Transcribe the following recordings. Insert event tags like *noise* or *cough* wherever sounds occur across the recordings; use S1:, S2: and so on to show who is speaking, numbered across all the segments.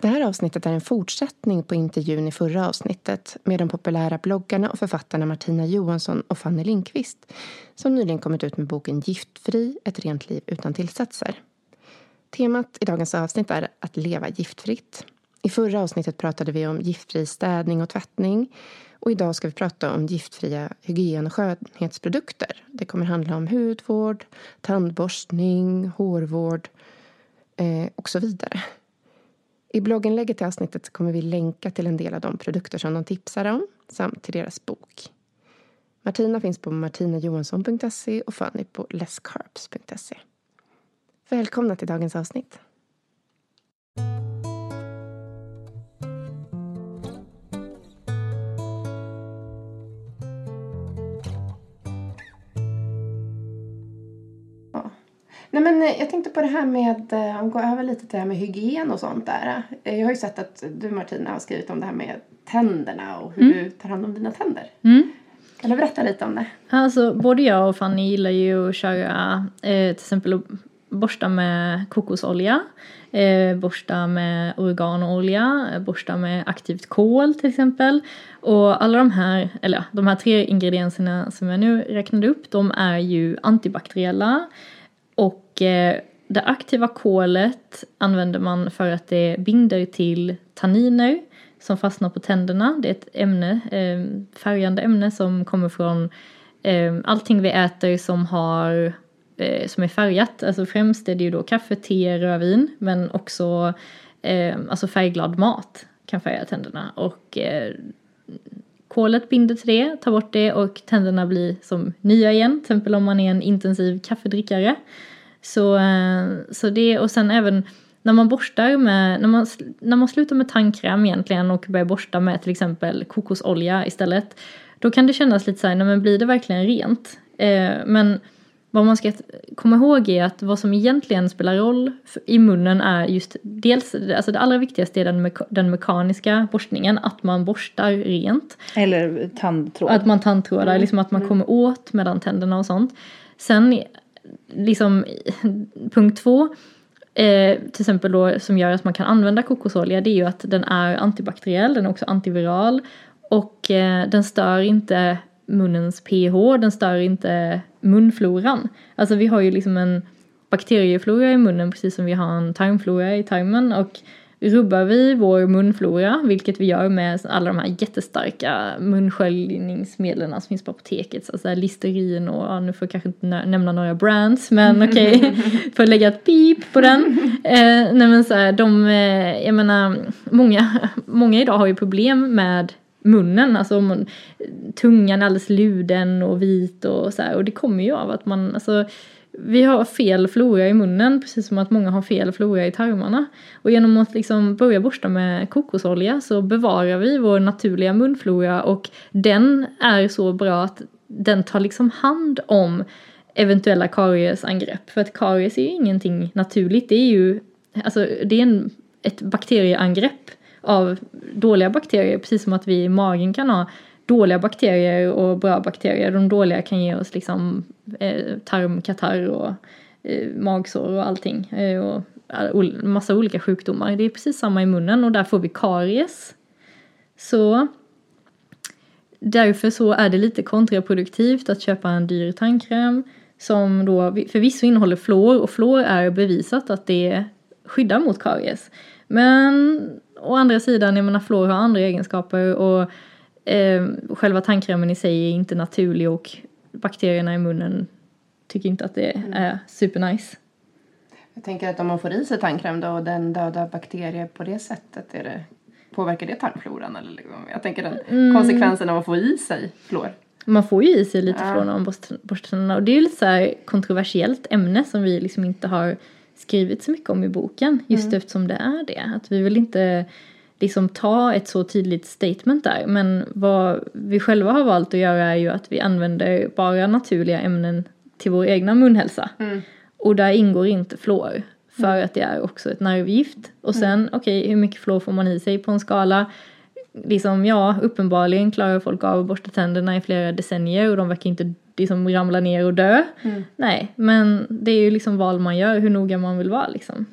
S1: Det här avsnittet är en fortsättning på intervjun i förra avsnittet med de populära bloggarna och författarna Martina Johansson och Fanny Lindqvist som nyligen kommit ut med boken Giftfri, ett rent liv utan tillsatser. Temat i dagens avsnitt är att leva giftfritt. I förra avsnittet pratade vi om giftfri städning och tvättning och idag ska vi prata om giftfria hygien och skönhetsprodukter. Det kommer handla om hudvård, tandborstning, hårvård eh, och så vidare. I blogginlägget till avsnittet kommer vi länka till en del av de produkter som de tipsar om samt till deras bok. Martina finns på martinajohansson.se och Fanny på lesscarps.se. Välkomna till dagens avsnitt. Nej, men eh, jag tänkte på det här med, eh, om gå över lite till det här med hygien och sånt där. Eh, Jag har ju sett att du Martina har skrivit om det här med tänderna och hur
S2: Mm.
S1: du tar hand om dina tänder. Kan du berätta lite om det?
S2: Alltså både jag och Fanny gillar ju att köra eh, till exempel att borsta med kokosolja, eh, borsta med oreganoolja, borsta med aktivt kol till exempel. Och alla de här, eller de här tre ingredienserna som jag nu räknade upp, de är ju antibakteriella och eh, det aktiva kolet använder man för att det binder till tanniner som fastnar på tänderna. Det är ett ämne, eh, färgande ämne som kommer från eh, allting vi äter som har eh, som är färgat. Alltså främst är det ju då kaffe, te, rödvin men också eh, alltså färgglad mat kan färga tänderna. Och eh, kolet binder till det, tar bort det och tänderna blir som nya igen. Till exempel om man är en intensiv kaffedrickare. Så, eh, så det, och sen även när man borstar med, när man, när man slutar med tandkräm egentligen och börjar borsta med till exempel kokosolja istället. Då kan det kännas lite så här, nej men blir det verkligen rent? Eh, men vad man ska komma ihåg är att vad som egentligen spelar roll i munnen är just dels, alltså det allra viktigaste är den, meka- den mekaniska borstningen, att man borstar rent.
S3: Eller tandtråd.
S2: Att man tandtrådar, liksom att man kommer åt mellan tänderna och sånt. Sen liksom punkt två, eh, till exempel då som gör att man kan använda kokosolja det är ju att den är antibakteriell, den är också antiviral och eh, den stör inte munnens pH, den stör inte munfloran. Alltså vi har ju liksom en bakterieflora i munnen precis som vi har en tarmflora i tarmen och rubbar vi vår munflora, vilket vi gör med alla de här jättestarka munsköljningsmedlen som finns på apoteket, så alltså Listerin och ja, nu får jag kanske inte nä- nämna några brands men *laughs* okej, får jag lägga ett pip på den. *laughs* Eh, nej men så här, de, eh, jag menar, många, många idag har ju problem med munnen, alltså man, tungan är alldeles luden och vit och så här, och det kommer ju av att man, alltså vi har fel flora i munnen precis som att många har fel flora i tarmarna. Och genom att liksom börja borsta med kokosolja så bevarar vi vår naturliga munflora och den är så bra att den tar liksom hand om eventuella kariesangrepp. För att karies är ju ingenting naturligt, det är ju alltså, det är en, ett bakterieangrepp av dåliga bakterier precis som att vi i magen kan ha dåliga bakterier och bra bakterier. De dåliga kan ge oss liksom eh, tarmkatarr och eh, magsår och allting. Eh, och all- massa olika sjukdomar. Det är precis samma i munnen och där får vi karies. Så därför så är det lite kontraproduktivt att köpa en dyr tandkräm som då förvisso innehåller fluor och fluor är bevisat att det skyddar mot karies. Men å andra sidan, jag menar fluor har andra egenskaper och eh, själva tandkrämen i sig är inte naturlig och bakterierna i munnen tycker inte att det är supernice.
S1: Jag tänker att om man får i sig tandkräm då och den dödar bakterier på det sättet, är det, påverkar det tarmfloran? Eller liksom? Jag tänker den
S2: Mm.
S1: konsekvensen av att få i sig fluor.
S2: Man får ju i sig lite
S1: Ja.
S2: från borstar tänderna och det är ju lite så här kontroversiellt ämne som vi liksom inte har skrivit så mycket om i boken just eftersom det är det. Att vi vill inte liksom ta ett så tydligt statement där men vad vi själva har valt att göra är ju att vi använder bara naturliga ämnen till vår egna munhälsa. Och där ingår inte fluor för att det är också ett nervgift. Och sen okej hur mycket fluor får man i sig på en skala? liksom, ja, uppenbarligen klarar folk av att borsta tänderna i flera decennier och de verkar inte liksom ramla ner och dö. Nej, men det är ju liksom val man gör, hur noga man vill vara liksom.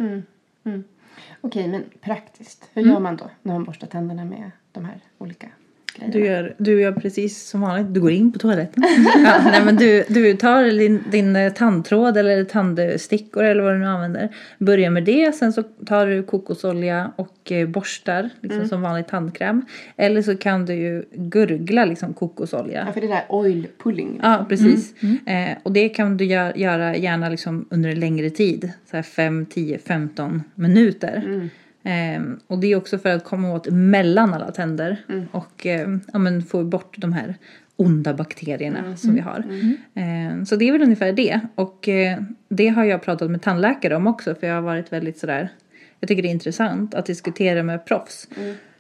S1: Okej, men praktiskt. Hur
S2: Mm.
S1: gör man då när man borstar tänderna med de här olika grejerna?
S3: Du gör, du gör precis som vanligt. Du går in på toaletten. *laughs* ja, nej, men du, du tar din, din eh, tandtråd eller tandstickor eller vad du nu använder. Börjar med det. Sen så tar du kokosolja och eh, borstar liksom som vanlig tandkräm. Eller så kan du ju gurgla liksom kokosolja.
S1: Ja, för det där oil pulling.
S3: Ja, precis. Eh, och det kan du gör, göra gärna liksom under en längre tid. Så här 5, 10, 15 minuter. Eh, och det är också för att komma åt mellan alla tänder. Och eh, ja, men få bort de här onda bakterierna som vi har. Eh, så det är väl ungefär det. Och eh, det har jag pratat med tandläkare om också. För jag har varit väldigt sådär. Jag tycker det är intressant att diskutera med proffs.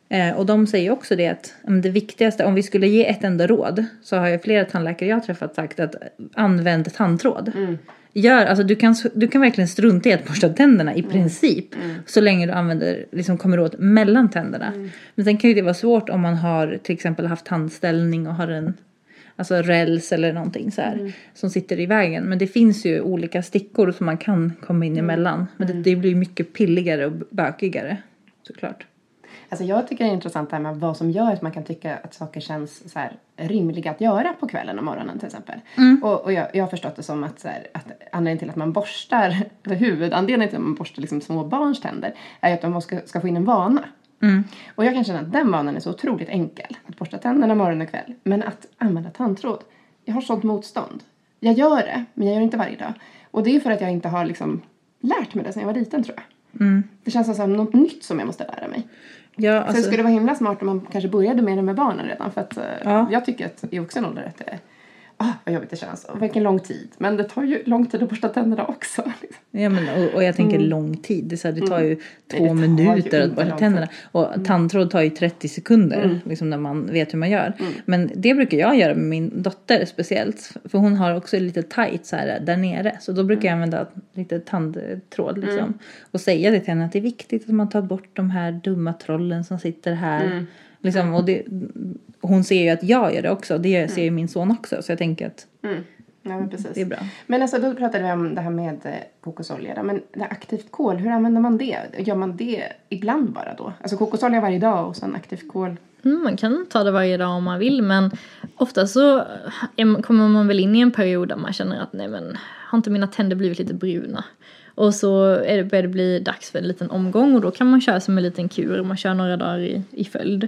S3: Eh, och de säger också det att det viktigaste, om vi skulle ge ett enda råd så har ju flera tandläkare jag har träffat sagt att använd tandtråd. Gör, alltså du, kan, du kan verkligen strunta i att borsta tänderna i princip. Så länge du använder, liksom kommer åt mellan tänderna. Men sen kan ju det vara svårt om man har till exempel haft tandställning och har en alltså räls eller någonting så här som sitter i vägen. Men det finns ju olika stickor som man kan komma in emellan. Men det, det blir mycket pilligare och bökigare såklart.
S1: Alltså jag tycker det är intressant det här med vad som gör att man kan tycka att saker känns så här rimliga att göra på kvällen och morgonen till exempel. Och, och jag, jag har förstått det som att, så här, att anledningen till att man borstar, *laughs* eller huvudanledningen till att man borstar liksom små barns tänder är att de ska, ska få in en vana. Och jag kan känna att den vanan är så otroligt enkel. Att borsta tänderna morgon och kväll. Men att använda tandtråd, jag har sånt motstånd. Jag gör det, men jag gör det inte varje dag. Och det är för att jag inte har liksom lärt mig det sedan jag var liten tror jag. Det känns som något nytt som jag måste lära mig.
S3: Ja,
S1: Så
S3: alltså,
S1: det skulle vara himla smart om man kanske började med det med barnen redan. För att eh,
S3: Ja.
S1: jag tycker att i vuxen ålder att det ah, vad jobbigt det känns. Och vilken lång tid. Men det tar ju lång tid att borsta tänderna också. Liksom. *laughs*
S3: Ja, men, och, och jag tänker lång tid. Det, så här, det tar ju två
S1: Mm. tar ju
S3: minuter att
S1: inte
S3: borsta tänderna.
S1: tid. Mm.
S3: Och tandtråd tar ju 30 sekunder liksom, när man vet hur man gör. Men det brukar jag göra med min dotter speciellt. För hon har också lite tight så här, där nere. Så då brukar jag
S1: Mm.
S3: använda lite tandtråd liksom. Och säga det till henne att det är viktigt att man tar bort de här dumma trollen som sitter här.
S1: Mm.
S3: Liksom, och det, hon ser ju att jag gör det också. Det ser ju min son också. Så jag tänker att
S1: Ja, men precis.
S3: det är bra.
S1: Men alltså då pratade vi om det här med eh, kokosolja. då. Men det aktivt kol, hur använder man det? Gör man det ibland bara då? Alltså kokosolja varje dag och sen aktivt kol.
S2: Mm, man kan ta det varje dag om man vill men ofta så är man- kommer man väl in i en period där man känner att nej men har inte mina tänder blivit lite bruna? Och så är det, börjar det bli dags för en liten omgång och då kan man köra som en liten kur, man kör några dagar i, i följd.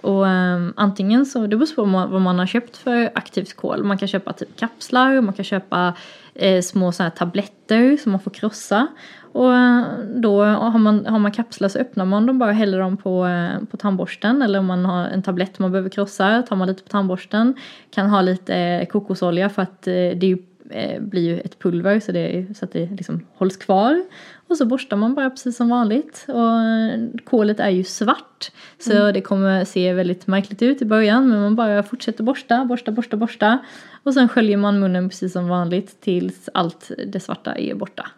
S2: Och um, antingen så, det beror på vad man, har köpt för aktivt kol. Man kan köpa typ kapslar, man kan köpa eh, små så här tabletter som man får krossa. Och eh, då har man, har man kapslar så öppnar man dem bara och häller dem på, eh, på tandborsten. Eller om man har en tablett man behöver krossa tar man lite på tandborsten. Kan ha lite eh, kokosolja för att det är ju, eh, blir ju ett pulver så, det, så att det liksom hålls kvar. Och så borstar man bara precis som vanligt. Och kolet är ju svart. Så det kommer se väldigt märkligt ut i början. Men man bara fortsätter borsta, borsta, borsta, borsta. Och sen sköljer man munnen precis som vanligt tills allt det svarta är borta.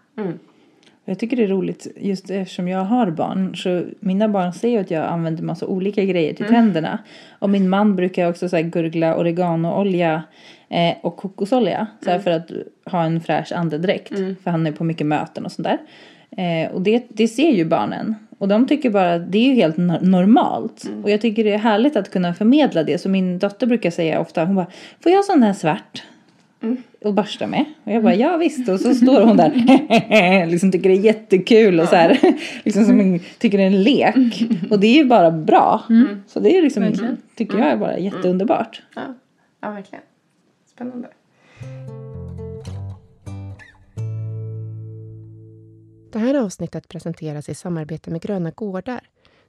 S3: Jag tycker det är roligt just eftersom jag har barn. Så mina barn ser ju att jag använder massa olika grejer till tänderna. Och min man brukar också så gurgla oreganoolja eh, och kokosolja. Så här för att ha en fräsch andedräkt. För han är på mycket möten och sånt där. Eh, och det, det ser ju barnen. Och de tycker bara att det är ju helt no- normalt. Och jag tycker det är härligt att kunna förmedla det. Så min dotter brukar säga ofta, hon bara, får jag sån här svart? Och borsta med. Och jag bara, ja visst. Och så står hon där, *laughs* liksom tycker det är jättekul och så här, *laughs* liksom som en, tycker det är en lek. Och det är ju bara bra. Så det är liksom,
S2: Verkligen.
S3: tycker jag är bara jätteunderbart.
S1: Ja, ja verkligen. Spännande. Det här avsnittet presenteras i samarbete med Gröna Gårdar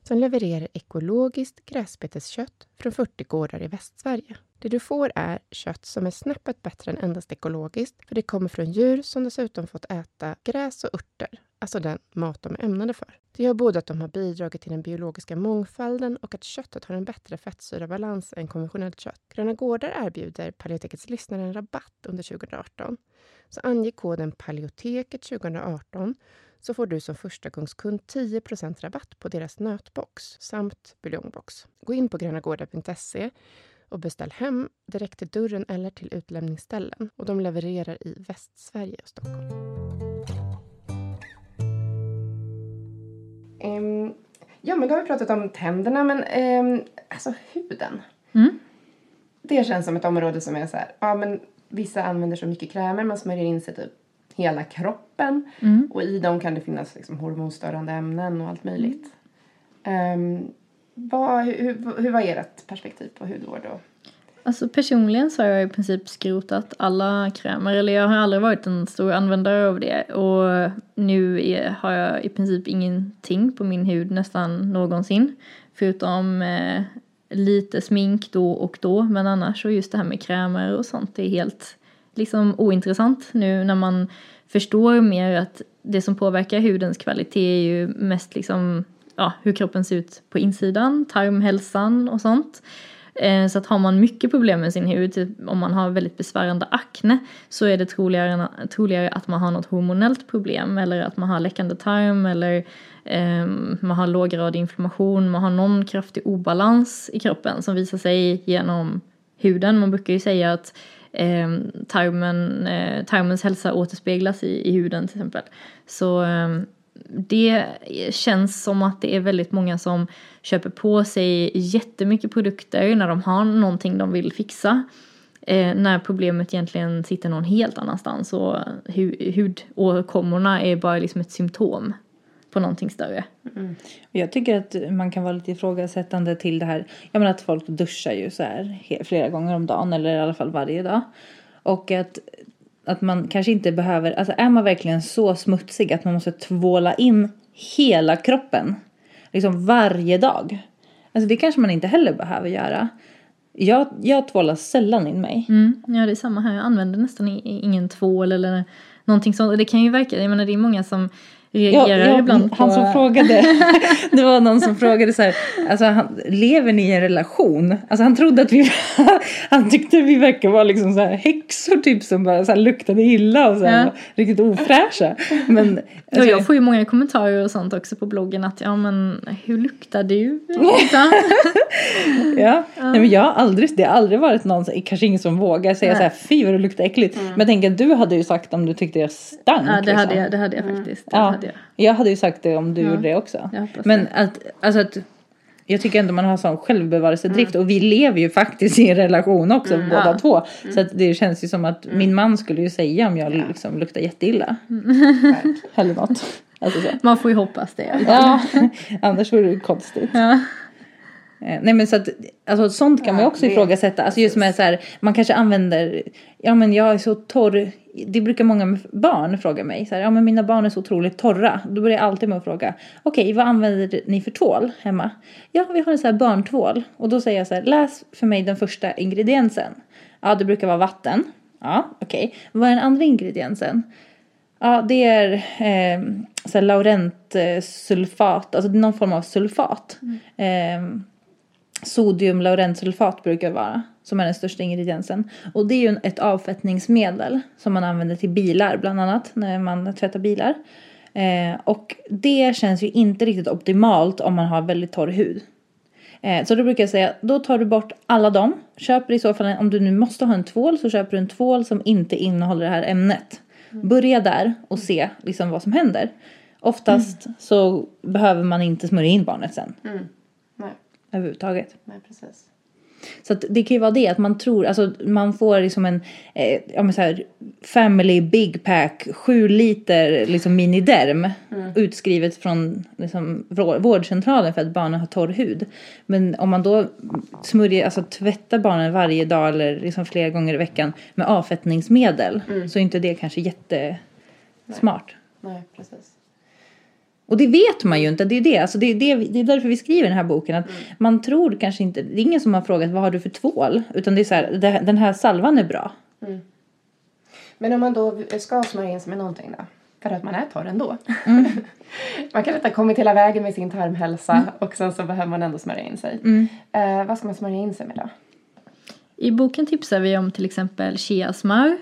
S1: som levererar ekologiskt gräsbeteskött från 40 gårdar i Västsverige. Det du får är kött som är snäppet bättre än endast ekologiskt för det kommer från djur som dessutom fått äta gräs och örter, alltså den mat de är ämnade för. Det gör både att de har bidragit till den biologiska mångfalden och att köttet har en bättre fettsyrabalans än konventionellt kött. Gröna Gårdar erbjuder Paleotekets lyssnare en rabatt under 2018. Så ange koden Paleoteket 2018 så får du som förstagångskund 10% rabatt på deras nötbox samt buljongbox. Gå in på grönagårdar.se och beställ hem direkt till dörren eller till utlämningsställen. Och de levererar i Västsverige och Stockholm. Ehm, ja, men då har vi pratat om tänderna, men um, alltså huden.
S2: Mm.
S1: Det känns som ett område som är så här, ja men vissa använder så mycket krämer, man smörjer in sig typ hela kroppen. Och i dem kan det finnas liksom hormonstörande ämnen och allt möjligt. Ehm, vad, hur, hur, var ert perspektiv på hudvård? Och,
S2: Alltså personligen så har jag i princip skrotat alla krämer. Eller jag har aldrig varit en stor användare av det. Och nu är, har jag i princip ingenting på min hud nästan någonsin. Förutom eh, lite smink då och då. Men annars så just det här med krämer och sånt det är helt liksom ointressant nu när man förstår mer att det som påverkar hudens kvalitet är ju mest liksom ja, hur kroppen ser ut på insidan, tarmhälsan och sånt. Eh, så att har man mycket problem med sin hud, typ om man har väldigt besvärande akne, så är det troligare, troligare att man har något hormonellt problem eller att man har läckande tarm eller eh, man har låggradig inflammation, man har någon kraftig obalans i kroppen som visar sig genom huden. Man brukar ju säga att eh, tarmen, eh, tarmens hälsa återspeglas i, i huden till exempel. Så eh, det känns som att det är väldigt många som köper på sig jättemycket produkter när de har någonting de vill fixa. Eh, när problemet egentligen sitter någon helt annanstans och hu- hudåkommorna är bara liksom ett symptom på någonting större. Mm.
S3: Jag tycker att man kan vara lite ifrågasättande till det här. Jag menar att folk duschar ju så här flera gånger om dagen eller i alla fall varje dag. Och att, att man kanske inte behöver, alltså är man verkligen så smutsig att man måste tvåla in hela kroppen. Liksom varje dag. Alltså det kanske man inte heller behöver göra. Jag, jag tvålar sällan in mig.
S2: Mm, ja, det är samma här. Jag använder nästan ingen tvål eller någonting sånt. Och det kan ju verka, jag menar det är många som reagerar ibland på...
S3: han som frågade, *laughs* det var någon som frågade så här, alltså han, lever ni i en relation? Alltså han trodde att vi, *laughs* han tyckte vi verkar vara liksom så här häxor typ som bara så här luktade illa och så här,
S2: Ja.
S3: var riktigt ofräscha. Men alltså,
S2: jag får ju många kommentarer och sånt också på bloggen att ja men hur luktar du? *laughs*
S3: Ja. Nej, men jag har aldrig, det har aldrig varit någon, kanske ingen som vågar säga så här, fy vad du luktar äckligt. Men jag tänker du hade ju sagt om du tyckte jag stank.
S2: ja det hade
S3: liksom.
S2: jag, det hade jag faktiskt. Det
S3: Ja,
S2: hade jag.
S3: jag hade ju sagt det om du gjorde det också. Men att, alltså att jag tycker ändå man har sån självbevarelsedrift och vi lever ju faktiskt i en relation också båda
S2: Ja.
S3: två. Så att det känns ju som att min man skulle ju säga om jag liksom luktar jätteilla. Eller något. Alltså så.
S2: Man får ju hoppas det.
S3: Ja, *laughs* annars vore det konstigt.
S2: Ja.
S3: Eh, Nej men så att, alltså sånt kan man ju också ifrågasätta. Alltså just med så här, man kanske använder, ja men jag är så torr. Det brukar många barn fråga mig. Så här, ja men mina barn är så otroligt torra. Då börjar jag alltid med att fråga, okej vad använder ni för tvål hemma? Ja vi har en så här barntvål. Och då säger jag så här, läs för mig den första ingrediensen. Ja det brukar vara vatten. Ja okej. Vad är den andra ingrediensen? Ja, det är eh, så här laurentsulfat, alltså det någon form av sulfat. Eh, sodium laurentsulfat brukar vara, som är den största ingrediensen. Och det är ju ett avfettningsmedel som man använder till bilar, bland annat, när man tvättar bilar. Eh, och det känns ju inte riktigt optimalt om man har väldigt torr hud. Eh, så då brukar jag säga, då tar du bort alla dem. Köper i så fall, en, om du nu måste ha en tvål så köper du en tvål som inte innehåller det här ämnet. Börja där och se liksom vad som händer. Oftast så behöver man inte smörja in barnet sen.
S1: Nej,
S3: Överhuvudtaget.
S1: nej precis.
S3: Så att det kan ju vara det att man tror, alltså man får liksom en, eh, ja men så här, family big pack, sju liter liksom miniderm utskrivet från liksom vår- vårdcentralen för att barnen har torr hud. Men om man då smörjer, alltså tvättar barnen varje dag eller liksom flera gånger i veckan med avfettningsmedel så är inte det kanske jättesmart.
S1: Nej, precis.
S3: Och det vet man ju inte. Det är, det. Alltså det, är det, det är därför vi skriver den här boken. Att Man tror kanske inte, det är ingen som har frågat vad har du för tvål? Utan det är så här, det, den här salvan är bra.
S1: Men om man då ska smörja in sig med någonting då? För att man är torr ändå. *laughs* man kan inte ha kommit hela vägen med sin tarmhälsa och sen så behöver man ändå smörja in sig. Eh, vad ska man smörja in sig med då?
S2: I boken tipsar vi om till exempel chiasmör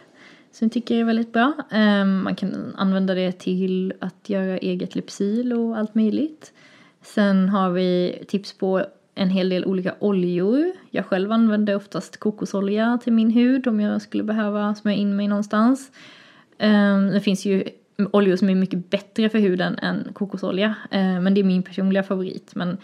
S2: som jag tycker är väldigt bra. Ehm, man kan använda det till att göra eget lypsyl och allt möjligt. Sen har vi tips på en hel del olika oljor. Jag själv använder oftast kokosolja till min hud om jag skulle behöva smörja in mig någonstans. Ehm, det finns ju oljor som är mycket bättre för huden än kokosolja. Eh, men det är min personliga favorit. Men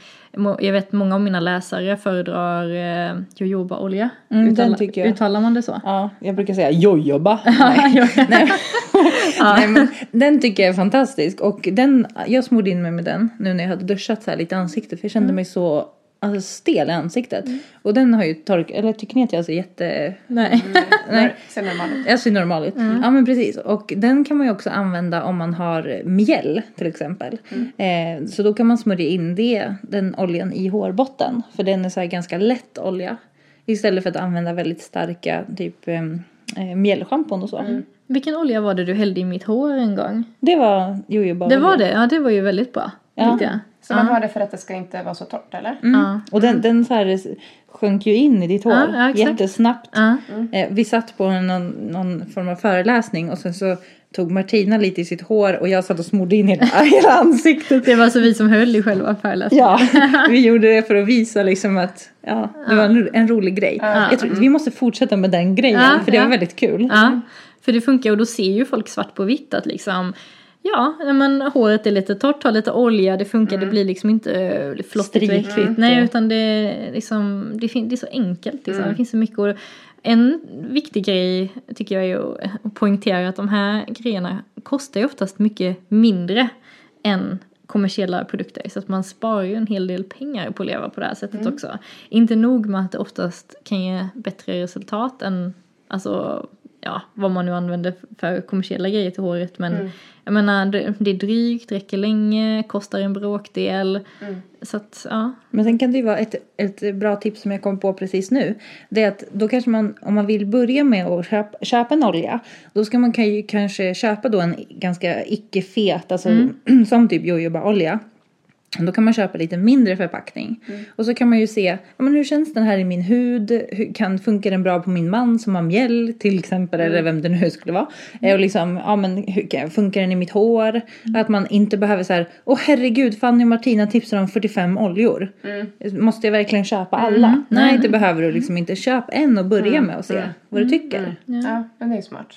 S2: jag vet många av mina läsare föredrar eh, jojobaolja.
S3: Mm,
S2: Uttala-. Uttalar man det så?
S3: Ja, jag brukar säga jojoba. *laughs* Nej. *laughs* Nej. *laughs* Nej, men den tycker jag är fantastisk. Och den, jag smorde in mig med den nu när jag hade duschat så här lite i ansiktet. För jag kände mig så alltså, stel i ansiktet. Och den har ju torkat, eller tycker ni att jag ser jätte...
S2: Nej. *laughs*
S3: Nej.
S1: Ser normal ut.
S3: Jag ser normal ut. Ja men precis. Och den kan man ju också använda om man har mjäll till exempel. Eh, så då kan man smörja in det, den oljan i hårbotten. För den är så ganska lätt olja. Istället för att använda väldigt starka typ eh, eh, mjällschampon och så.
S2: Vilken olja var det du hällde i mitt hår en gång?
S3: Det var jojoba
S2: Det var det? Ja, det var ju väldigt bra.
S3: Ja.
S1: Så man har det för att det ska inte vara så torrt eller?
S2: Ja.
S3: Och den, den så här sjönk ju in i ditt hår
S2: Ja,
S3: jättesnabbt.
S2: Ja.
S3: Eh, vi satt på någon, någon form av föreläsning och sen så tog Martina lite i sitt hår och jag satt och smorde in hela, *laughs* hela ansiktet.
S2: Det var så vi som höll i själva föreläsningen.
S3: Ja, *laughs* vi gjorde det för att visa liksom att ja, det var en, en rolig grej. Jag tror, vi måste fortsätta med den grejen
S2: Ja,
S3: för det
S2: ja.
S3: var väldigt kul.
S2: Ja, för det funkar och då ser ju folk svart på vitt att liksom Ja, nej, men håret är lite torrt, har lite olja, det funkar, det blir liksom inte eh, flottigt och äckligt. Nej,
S3: och-
S2: utan det, är liksom, det, fin- det är så enkelt. Liksom. Det finns så mycket. Och en viktig grej tycker jag är att att poängtera att de här grejerna kostar ju oftast mycket mindre än kommersiella produkter. Så att man sparar ju en hel del pengar på att leva på det här sättet också. Inte nog med att det oftast kan ge bättre resultat än alltså, ja, vad man nu använder för kommersiella grejer till håret. Men jag menar, det, det är drygt, räcker länge, kostar en bråkdel. Så att, ja.
S3: Men sen kan det ju vara ett, ett bra tips som jag kom på precis nu. Det är att då kanske man, om man vill börja med att köpa, köpa en olja. Då ska man kan ju kanske köpa då en ganska icke-fet, alltså *clears throat* som typ jojoba-olja. Då kan man köpa lite mindre förpackning. Och så kan man ju se, ja, men hur känns den här i min hud? Hur, kan, funkar den bra på min man som har mjäll till exempel? Eller vem det nu skulle vara. Eh, Och liksom, ja men hur, funkar den i mitt hår? Att man inte behöver så här, åh herregud Fanny och Martina tipsar om 45 oljor. Måste jag verkligen köpa alla? Nej, det behöver du liksom inte. Köp en och börja med och se vad du tycker.
S1: Ja, men det är smart.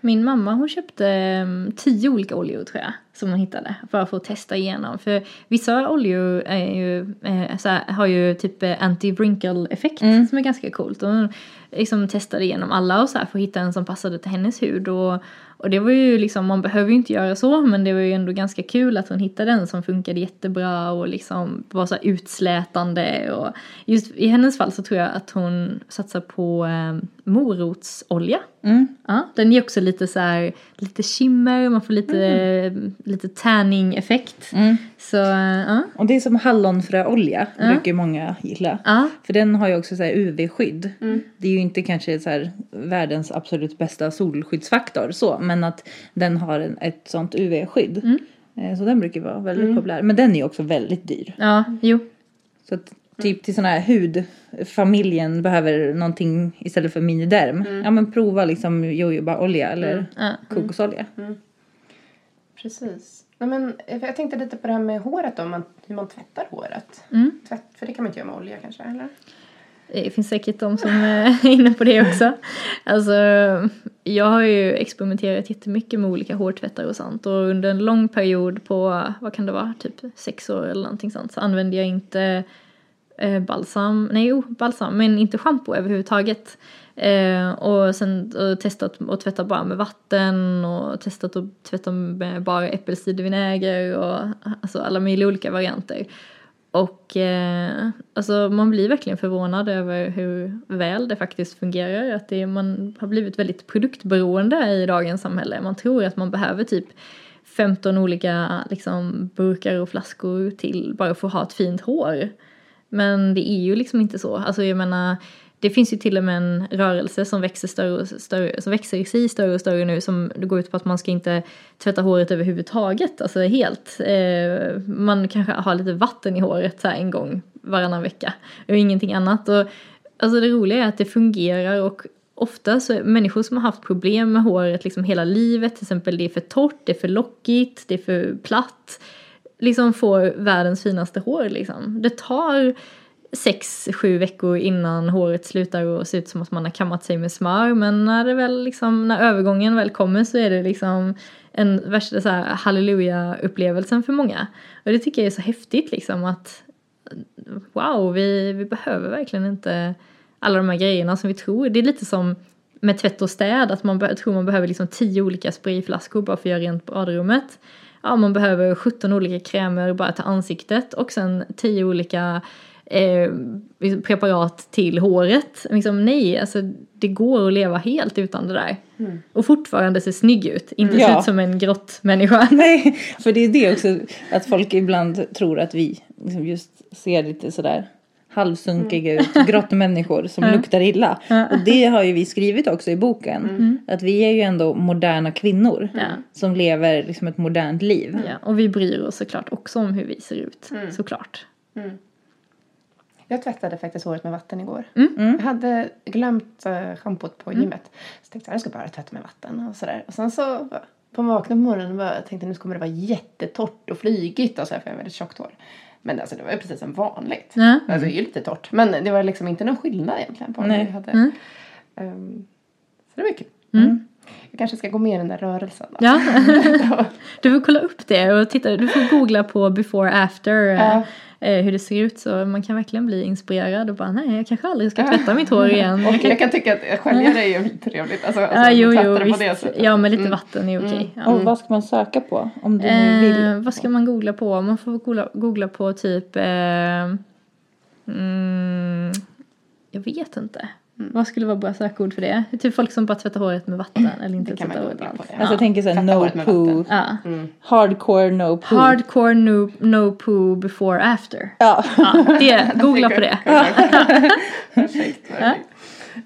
S2: Min mamma hon köpte em, tio olika oljor tror jag. Som hon hittade. För att testa igenom. För vissa oljor är ju, eh, så här, har ju typ eh, anti-wrinkle effekt. Som är ganska coolt. Och hon liksom testade igenom alla och så här för att hitta en som passade till hennes hud. Och, och det var ju liksom, man behöver ju inte göra så. Men det var ju ändå ganska kul att hon hittade en som funkade jättebra. Och liksom var så utslätande. Och just i hennes fall så tror jag att hon satsar på eh, morotsolja. Ja, den ger också lite så här, lite shimmer, man får lite, lite tanning effekt. Så ja.
S3: Och det är som hallonfröolja brukar ju många gilla.
S2: Ja.
S3: För den har ju också så UV-skydd. Det är ju inte kanske så här världens absolut bästa solskyddsfaktor så. Men att den har en, ett sånt UV-skydd. Eh, Så den brukar vara väldigt populär. Men den är ju också väldigt dyr.
S2: Ja, jo.
S3: Så att typ till sån här hudfamiljen behöver någonting istället för miniderm. Ja men prova liksom jojobaolja eller
S2: Ja.
S3: kokosolja.
S1: Precis. Nej, men, eh, jag tänkte lite på det här med håret då, man, hur man tvättar håret. Tvätt, för det kan man inte göra med olja kanske, eller?
S2: Det finns säkert de som *laughs* är inne på det också. Alltså, jag har ju experimenterat jättemycket med olika hårtvättar och sånt. Och under en lång period på, vad kan det vara, typ sex år eller någonting sånt. Så använde jag inte eh, balsam, nej jo, balsam, men inte schampo överhuvudtaget. Eh, och sen och testat att tvätta bara med vatten och testat att tvätta med bara äppelcidervinäger och alltså alla möjliga olika varianter. Och eh, alltså man blir verkligen förvånad över hur väl det faktiskt fungerar. Att det, man har blivit väldigt produktberoende i dagens samhälle. Man tror att man behöver typ 15 olika liksom, burkar och flaskor till bara för att ha ett fint hår. Men det är ju liksom inte så. Alltså jag menar, det finns ju till och med en rörelse som växer, större och större, som växer sig större och större nu som går ut på att man ska inte tvätta håret överhuvudtaget, alltså helt. Eh, man kanske har lite vatten i håret så här en gång varannan vecka och ingenting annat. Och, alltså det roliga är att det fungerar och ofta så är människor som har haft problem med håret liksom hela livet, till exempel det är för torrt, det är för lockigt, det är för platt, liksom får världens finaste hår liksom. Det tar sex, sju veckor innan håret slutar att se ut som att man har kammat sig med smör. Men när det väl liksom, när övergången väl kommer så är det liksom en värsta så här halleluja-upplevelsen för många. Och det tycker jag är så häftigt liksom att wow, vi, vi behöver verkligen inte alla de här grejerna som vi tror. Det är lite som med tvätt och städ, att man tror man behöver liksom tio olika sprayflaskor bara för att göra rent badrummet. Ja, man behöver 17 olika krämer bara till ansiktet och sen 10 olika eh, liksom preparat till håret. Liksom, nej, alltså det går att leva helt utan det där. Och fortfarande se snygg ut, inte se
S3: Ja.
S2: ut som en grottmänniska. *laughs*
S3: Nej, för det är det också att folk ibland tror att vi liksom just ser lite sådär halvsunkiga ut grottmänniskor som *laughs* luktar illa. Och det har ju vi skrivit också i boken. Att vi är ju ändå moderna kvinnor
S2: Ja.
S3: som lever liksom ett modernt liv.
S2: Ja, och vi bryr oss såklart också om hur vi ser ut. Såklart.
S1: Jag tvättade faktiskt håret med vatten igår.
S2: Mm.
S1: Jag hade glömt uh, schampot på gymmet. Så tänkte jag, jag ska bara tvätta med vatten och sådär. Och sen så på vakna på morgonen bara, jag tänkte nu kommer det vara jättetorrt och flygigt och så här, för jag har väldigt tjockt hår. Men alltså det var ju precis som vanligt.
S2: Ja.
S1: Alltså det är ju lite torrt. Men det var liksom inte någon skillnad egentligen på
S3: Nej.
S1: vi hade.
S2: Mm.
S1: Ehm, så det var kul. Jag kanske ska gå med i den där rörelsen. Då.
S2: Ja. *laughs* du får kolla upp det och titta. Du får googla på before after. eh,
S1: Ja.
S2: eh, hur det ser ut så man kan verkligen bli inspirerad och bara nej jag kanske aldrig ska tvätta mitt hår igen.
S1: Och jag kan tycka att sköljare är ju trevligt. Alltså, alltså
S2: Ja, jo, jo,
S1: det på
S2: visst.
S1: det.
S2: Ja, men lite vatten är okej. Ja.
S3: Och vad ska man söka på om du vill?
S2: Eh, vad ska man googla på? Man får googla, googla på typ... Eh, mm, jag vet inte. Vad skulle vara bra sökord för det? Typ folk som bara tvättar håret med vatten eller inte tvättar håret alls.
S3: Alltså jag tänker såhär no poo.
S2: Ja.
S3: hardcore no poo.
S2: Hardcore no, no poo before after.
S3: Ja.
S2: Ja, det, *laughs* googla på det. *laughs*
S1: Perfekt.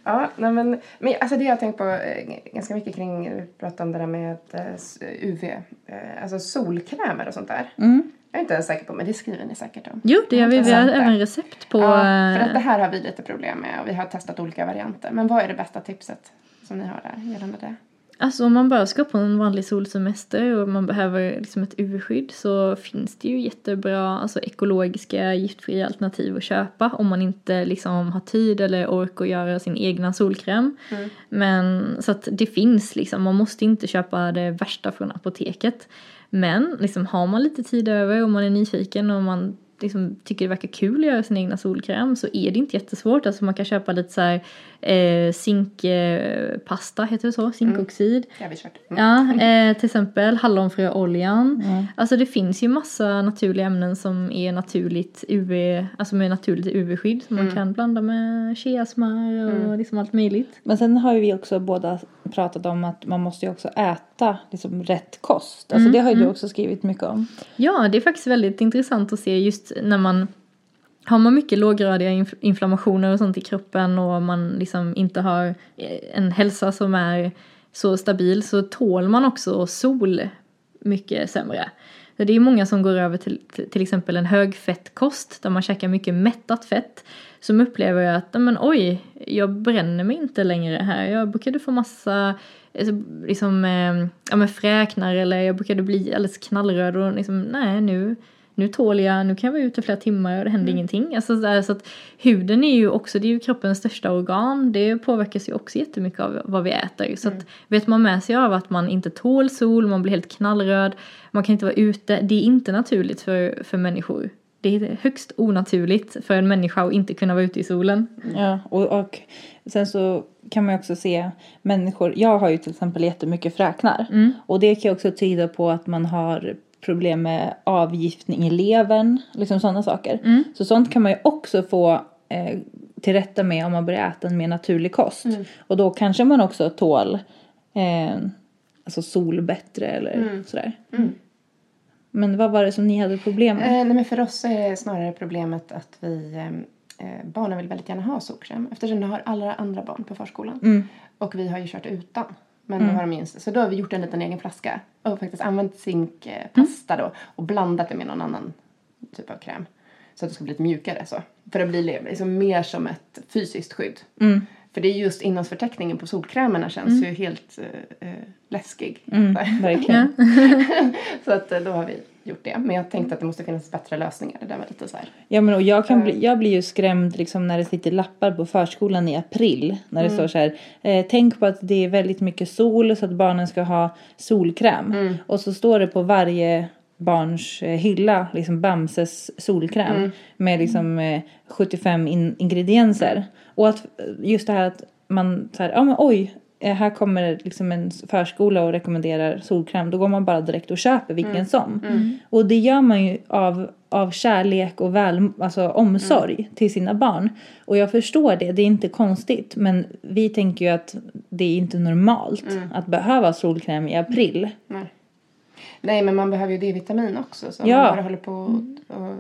S1: Ja, nej men, men alltså det har jag tänkt på eh, ganska mycket kring, vi pratade om det där med eh, UV, eh, alltså solkrämer och sånt där. Jag är inte ens säker på, men det skriver ni säkert om.
S2: Jo, det gör vi. Vi har även recept på...
S1: Ja, för att det
S2: eh,
S1: här har vi lite problem med och vi har testat olika varianter. Men vad är det bästa tipset som ni har där gällande det?
S2: Alltså om man bara ska på en vanlig solsemester och man behöver liksom ett UV-skydd så finns det ju jättebra alltså ekologiska giftfria alternativ att köpa om man inte liksom har tid eller ork att göra sin egna solkräm. Men så att det finns liksom, man måste inte köpa det värsta från apoteket. Men liksom har man lite tid över och man är nyfiken och man liksom tycker det verkar kul att göra sin egna solkräm så är det inte jättesvårt. Alltså man kan köpa lite så här eh, zinkpasta, heter det så? Zinkoxid.
S1: Kört. Mm.
S2: Ja, eh, till exempel hallonfröoljan. Alltså det finns ju massa naturliga ämnen som är naturligt UV, alltså med naturligt UV-skydd som man kan blanda med cheasmör och liksom allt möjligt.
S3: Men sen har ju vi också båda pratat om att man måste ju också äta liksom rätt kost. Alltså det har ju du också skrivit mycket om.
S2: Ja, det är faktiskt väldigt intressant att se just när man har man mycket låggradiga inf- inflammationer och sånt i kroppen och man liksom inte har eh, en hälsa som är så stabil så tål man också sol mycket sämre. Så det är många som går över till till exempel en högfettkost där man käkar mycket mättat fett som upplever att "Nej, men oj, jag bränner mig inte längre här. Jag brukade få massa eh, liksom, eh, ja, men fräknar eller jag brukade bli alldeles knallröd och liksom, nej nu, nu tål jag, nu kan jag vara ute flera timmar och det händer ingenting. Alltså, så, där, så att huden är ju också, det är ju kroppens största organ, det påverkas ju också jättemycket av vad vi äter. Så att vet man med sig av att man inte tål sol, man blir helt knallröd, man kan inte vara ute, det är inte naturligt för, för människor. Det är högst onaturligt för en människa att inte kunna vara ute i solen.
S3: Ja, och, och sen så kan man ju också se människor, jag har ju till exempel jättemycket fräknar. Och det kan ju också tyda på att man har problem med avgiftning i levern, liksom sådana saker. Så sånt kan man ju också få eh, till rätta med om man börjar äta en mer naturlig kost. Och då kanske man också tål eh, alltså sol bättre eller sådär. Men vad var det som ni hade problem med?
S1: Eh, nej, men för oss är snarare problemet att vi eh, eh, barnen vill väldigt gärna ha solkräm eftersom det har alla andra barn på förskolan. Och vi har ju kört utan. Men då har de minst. Så då har vi gjort en liten egen flaska och faktiskt använt zinkpasta då och blandat det med någon annan typ av kräm. Så att det ska bli lite mjukare så. För det blir liksom mer som ett fysiskt skydd. För det är just innehållsförteckningen på solkrämerna känns ju helt eh, läskig. *laughs*
S3: Verkligen.
S1: så att eh, då har vi gjort det. Men jag tänkte att det måste finnas bättre lösningar. Det där var lite så här.
S3: Ja men och jag, kan bli, jag blir ju skrämd liksom när det sitter lappar på förskolan i april. När det står så här. Eh, tänk på att det är väldigt mycket sol så att barnen ska ha solkräm. Och så står det på varje barns eh, hylla liksom Bamses solkräm. Med liksom eh, 75 in, ingredienser. Och att eh, just det här att man så här, ja men oj. Eh, Här kommer liksom en förskola och rekommenderar solkräm. Då går man bara direkt och köper vilken som. Och det gör man ju av, av kärlek och väl, alltså omsorg till sina barn. Och jag förstår det, det är inte konstigt. Men vi tänker ju att det är inte normalt att behöva solkräm i april.
S1: Nej, men man behöver ju D-vitamin också. Så
S3: Ja.
S1: man bara håller på och, och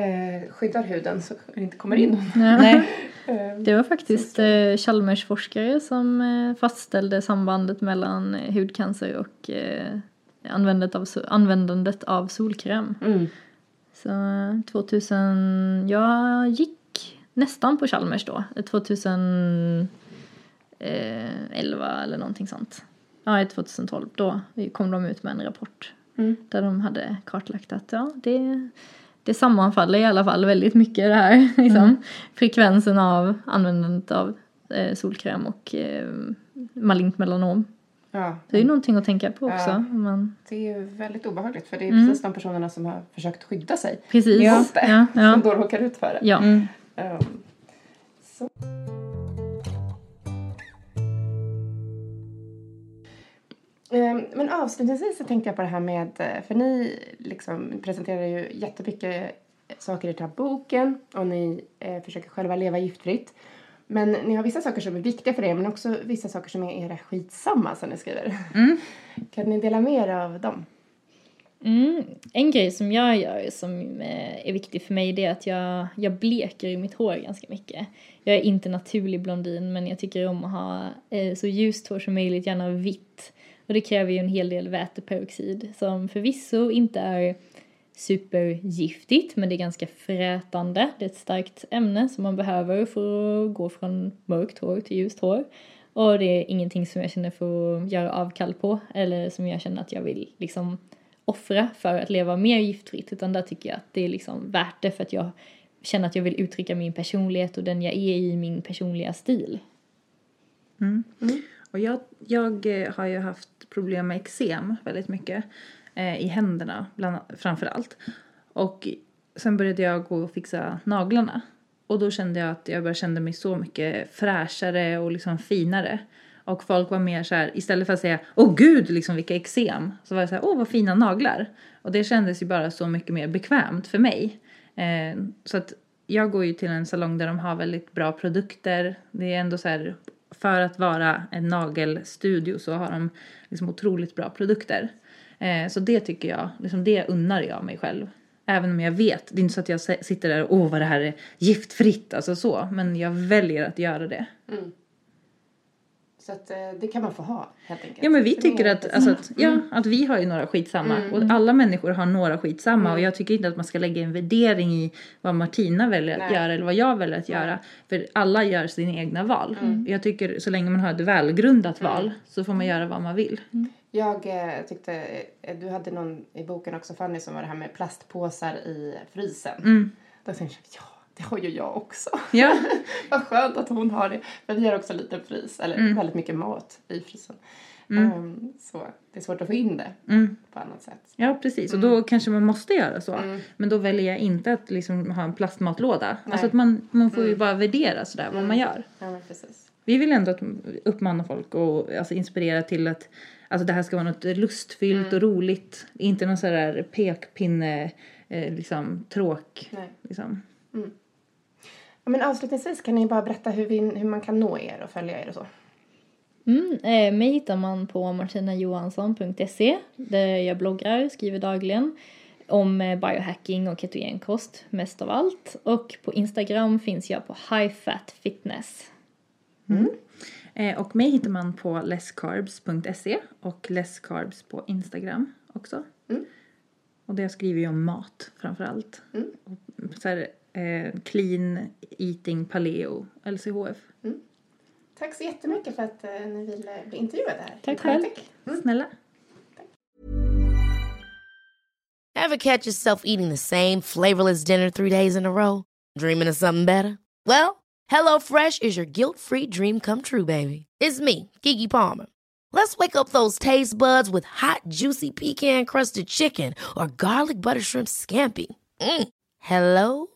S1: eh, skyddar huden så det inte kommer in någon.
S3: Nej. *laughs*
S1: Eh,
S2: Det var faktiskt eh, Chalmers-forskare som eh, fastställde sambandet mellan eh, hudcancer och eh, användandet, av, användandet av solkräm.
S1: Mm.
S2: Så eh, 2000, jag gick nästan på Chalmers då, eh, 2011 eller någonting sånt. Ja, 2012, då kom de ut med en rapport
S1: Mm.
S2: där de hade kartlagt att ja, det, det sammanfaller i alla fall väldigt mycket det här. *laughs* Liksom. Frekvensen av användandet av eh, solkräm och eh, malignt melanom.
S1: Ja,
S2: Det är ju någonting att tänka på också.
S1: Ja.
S2: Man,
S1: det är ju väldigt obehagligt för det är
S2: Mm.
S1: precis de personerna som har försökt skydda sig
S2: precis.
S3: Ja.
S1: det
S2: Ja,
S1: som
S2: ja,
S1: då råkar ut för det.
S2: ja.
S3: Mm.
S1: Ehm, så. Men avslutningsvis så tänkte jag på det här med, eh, för ni liksom presenterar ju jättemycket saker i den här boken och ni eh, försöker själva leva giftfritt. Men ni har vissa saker som är viktiga för er men också vissa saker som är era skitsamma som ni skriver. *laughs* Kan ni dela med er av dem?
S2: Mm. En grej som jag gör som eh, är viktig för mig det är att jag, jag bleker i mitt hår ganska mycket. Jag är inte naturlig blondin men jag tycker om att ha eh, så ljust hår som möjligt, gärna vitt. Och det kräver ju en hel del väteperoxid som förvisso inte är supergiftigt men det är ganska frätande. Det är ett starkt ämne som man behöver för att gå från mörkt hår till ljust hår. Och det är ingenting som jag känner för att göra avkall på eller som jag känner att jag vill liksom offra för att leva mer giftfritt utan där tycker jag att det är liksom värt det för att jag känner att jag vill uttrycka min personlighet och den jag är i min personliga stil.
S3: Och jag, jag eh, har ju haft problem med eksem väldigt mycket. Eh, I händerna bland, framför allt. Och sen började jag gå och fixa naglarna. Och då kände jag att jag bara kände mig så mycket fräschare och liksom finare. Och folk var mer så här, istället för att säga åh gud liksom vilka eksem. Så var det så här, åh vad fina naglar. Och det kändes ju bara så mycket mer bekvämt för mig. Eh, så att jag går ju till en salong där de har väldigt bra produkter. Det är ändå så här, för att vara en nagelstudio så har de liksom otroligt bra produkter. Eh, så det tycker jag, liksom det unnar jag mig själv. Även om jag vet, det är inte så att jag sitter där och åh vad det här är giftfritt, alltså så. Men jag väljer att göra det. Mm.
S1: Så att eh, det kan man få ha helt enkelt.
S3: Ja men vi tycker att, alltså att, ja, att vi har ju några skitsamma. Och alla människor har några skitsamma. Och jag tycker inte att man ska lägga en värdering i vad Martina väljer att
S1: Nej.
S3: göra eller vad jag väljer att göra. För alla gör sina egna val. Jag tycker så länge man har ett välgrundat val så får man göra vad man vill.
S1: Jag eh, tyckte, eh, du hade någon i boken också Fanny som var det här med plastpåsar i frysen. Då tänkte jag, ja det har ju jag också.
S3: Ja. *laughs*
S1: Vad skönt att hon har det. Men vi har också en liten frys, eller väldigt mycket mat i frysen. Ehm, så det är svårt att få in det på annat sätt.
S3: Ja precis och då kanske man måste göra så. Men då väljer jag inte att liksom ha en plastmatlåda. Alltså att man, man får ju bara värdera sådär vad man gör.
S1: Ja precis.
S3: Vi vill ändå att uppmana folk och alltså, inspirera till att alltså, det här ska vara något lustfyllt och roligt. Inte någon sån där pekpinne, eh, liksom tråk.
S1: Nej.
S3: Liksom.
S1: Ja, men avslutningsvis kan ni bara berätta hur, vi, hur man kan nå er och följa er och så.
S2: Mm, eh, mig hittar man på martinajohansson.se där jag bloggar, skriver dagligen om eh, biohacking och ketogenkost mest av allt. Och på Instagram finns jag på High Fat Fitness.
S3: Eh, och mig hittar man på lesscarbs.se och lesscarbs på Instagram också. Och det skriver jag om mat framför allt. Och Så här, eh, clean eating paleo, LCHF.
S1: Tack så jättemycket för att eh, ni ville bli intervjuade här.
S2: Tack själv.
S3: Snälla.
S4: Ever catch yourself eating the same flavorless dinner three days in a row? Dreaming of something better? Well, HelloFresh is your guilt-free dream come true, baby. It's me, Kiki Palmer. Let's wake up those taste buds with hot, juicy pecan-crusted chicken or garlic butter shrimp scampi. Mm. Hello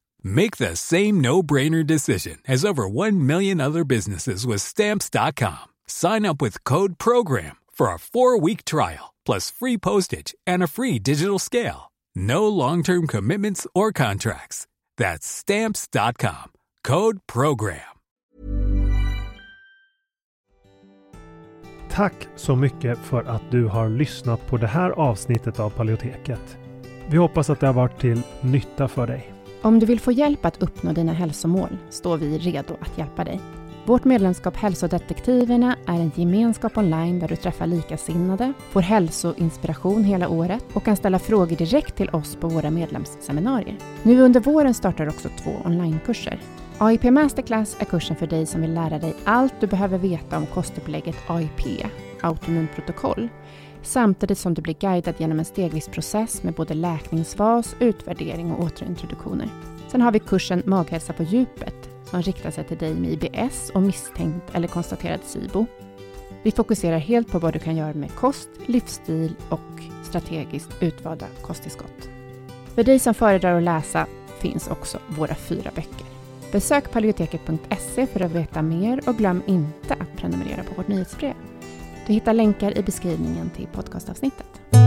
S5: Make the same no-brainer decision as over 1 million other businesses with Stamps.com. Sign up with Code PROGRAM for a four-week trial, plus free postage and a free digital scale. No long-term commitments or contracts. That's Stamps.com. Code PROGRAM.
S6: Tack så mycket för att du har lyssnat på det här avsnittet av Paleoteket. Vi hoppas att det har varit till nytta för dig.
S7: Om du vill få hjälp att uppnå dina hälsomål står vi redo att hjälpa dig. Vårt medlemskap Hälsodetektiverna är en gemenskap online där du träffar likasinnade, får hälsoinspiration hela året och kan ställa frågor direkt till oss på våra medlemsseminarier. Nu under våren startar också två onlinekurser. AIP Masterclass är kursen för dig som vill lära dig allt du behöver veta om kostupplägget AIP, autonomt protokoll, samtidigt som du blir guidad genom en stegvis process med både läkningsfas, utvärdering och återintroduktioner. Sen har vi kursen Maghälsa på djupet som riktar sig till dig med IBS och misstänkt eller konstaterad SIBO. Vi fokuserar helt på vad du kan göra med kost, livsstil och strategiskt utvalda kosttillskott. För dig som föredrar att läsa finns också våra fyra böcker. Besök paleoteket.se för att veta mer och glöm inte att prenumerera på vårt nyhetsbrev. Du hittar länkar i beskrivningen till podcastavsnittet.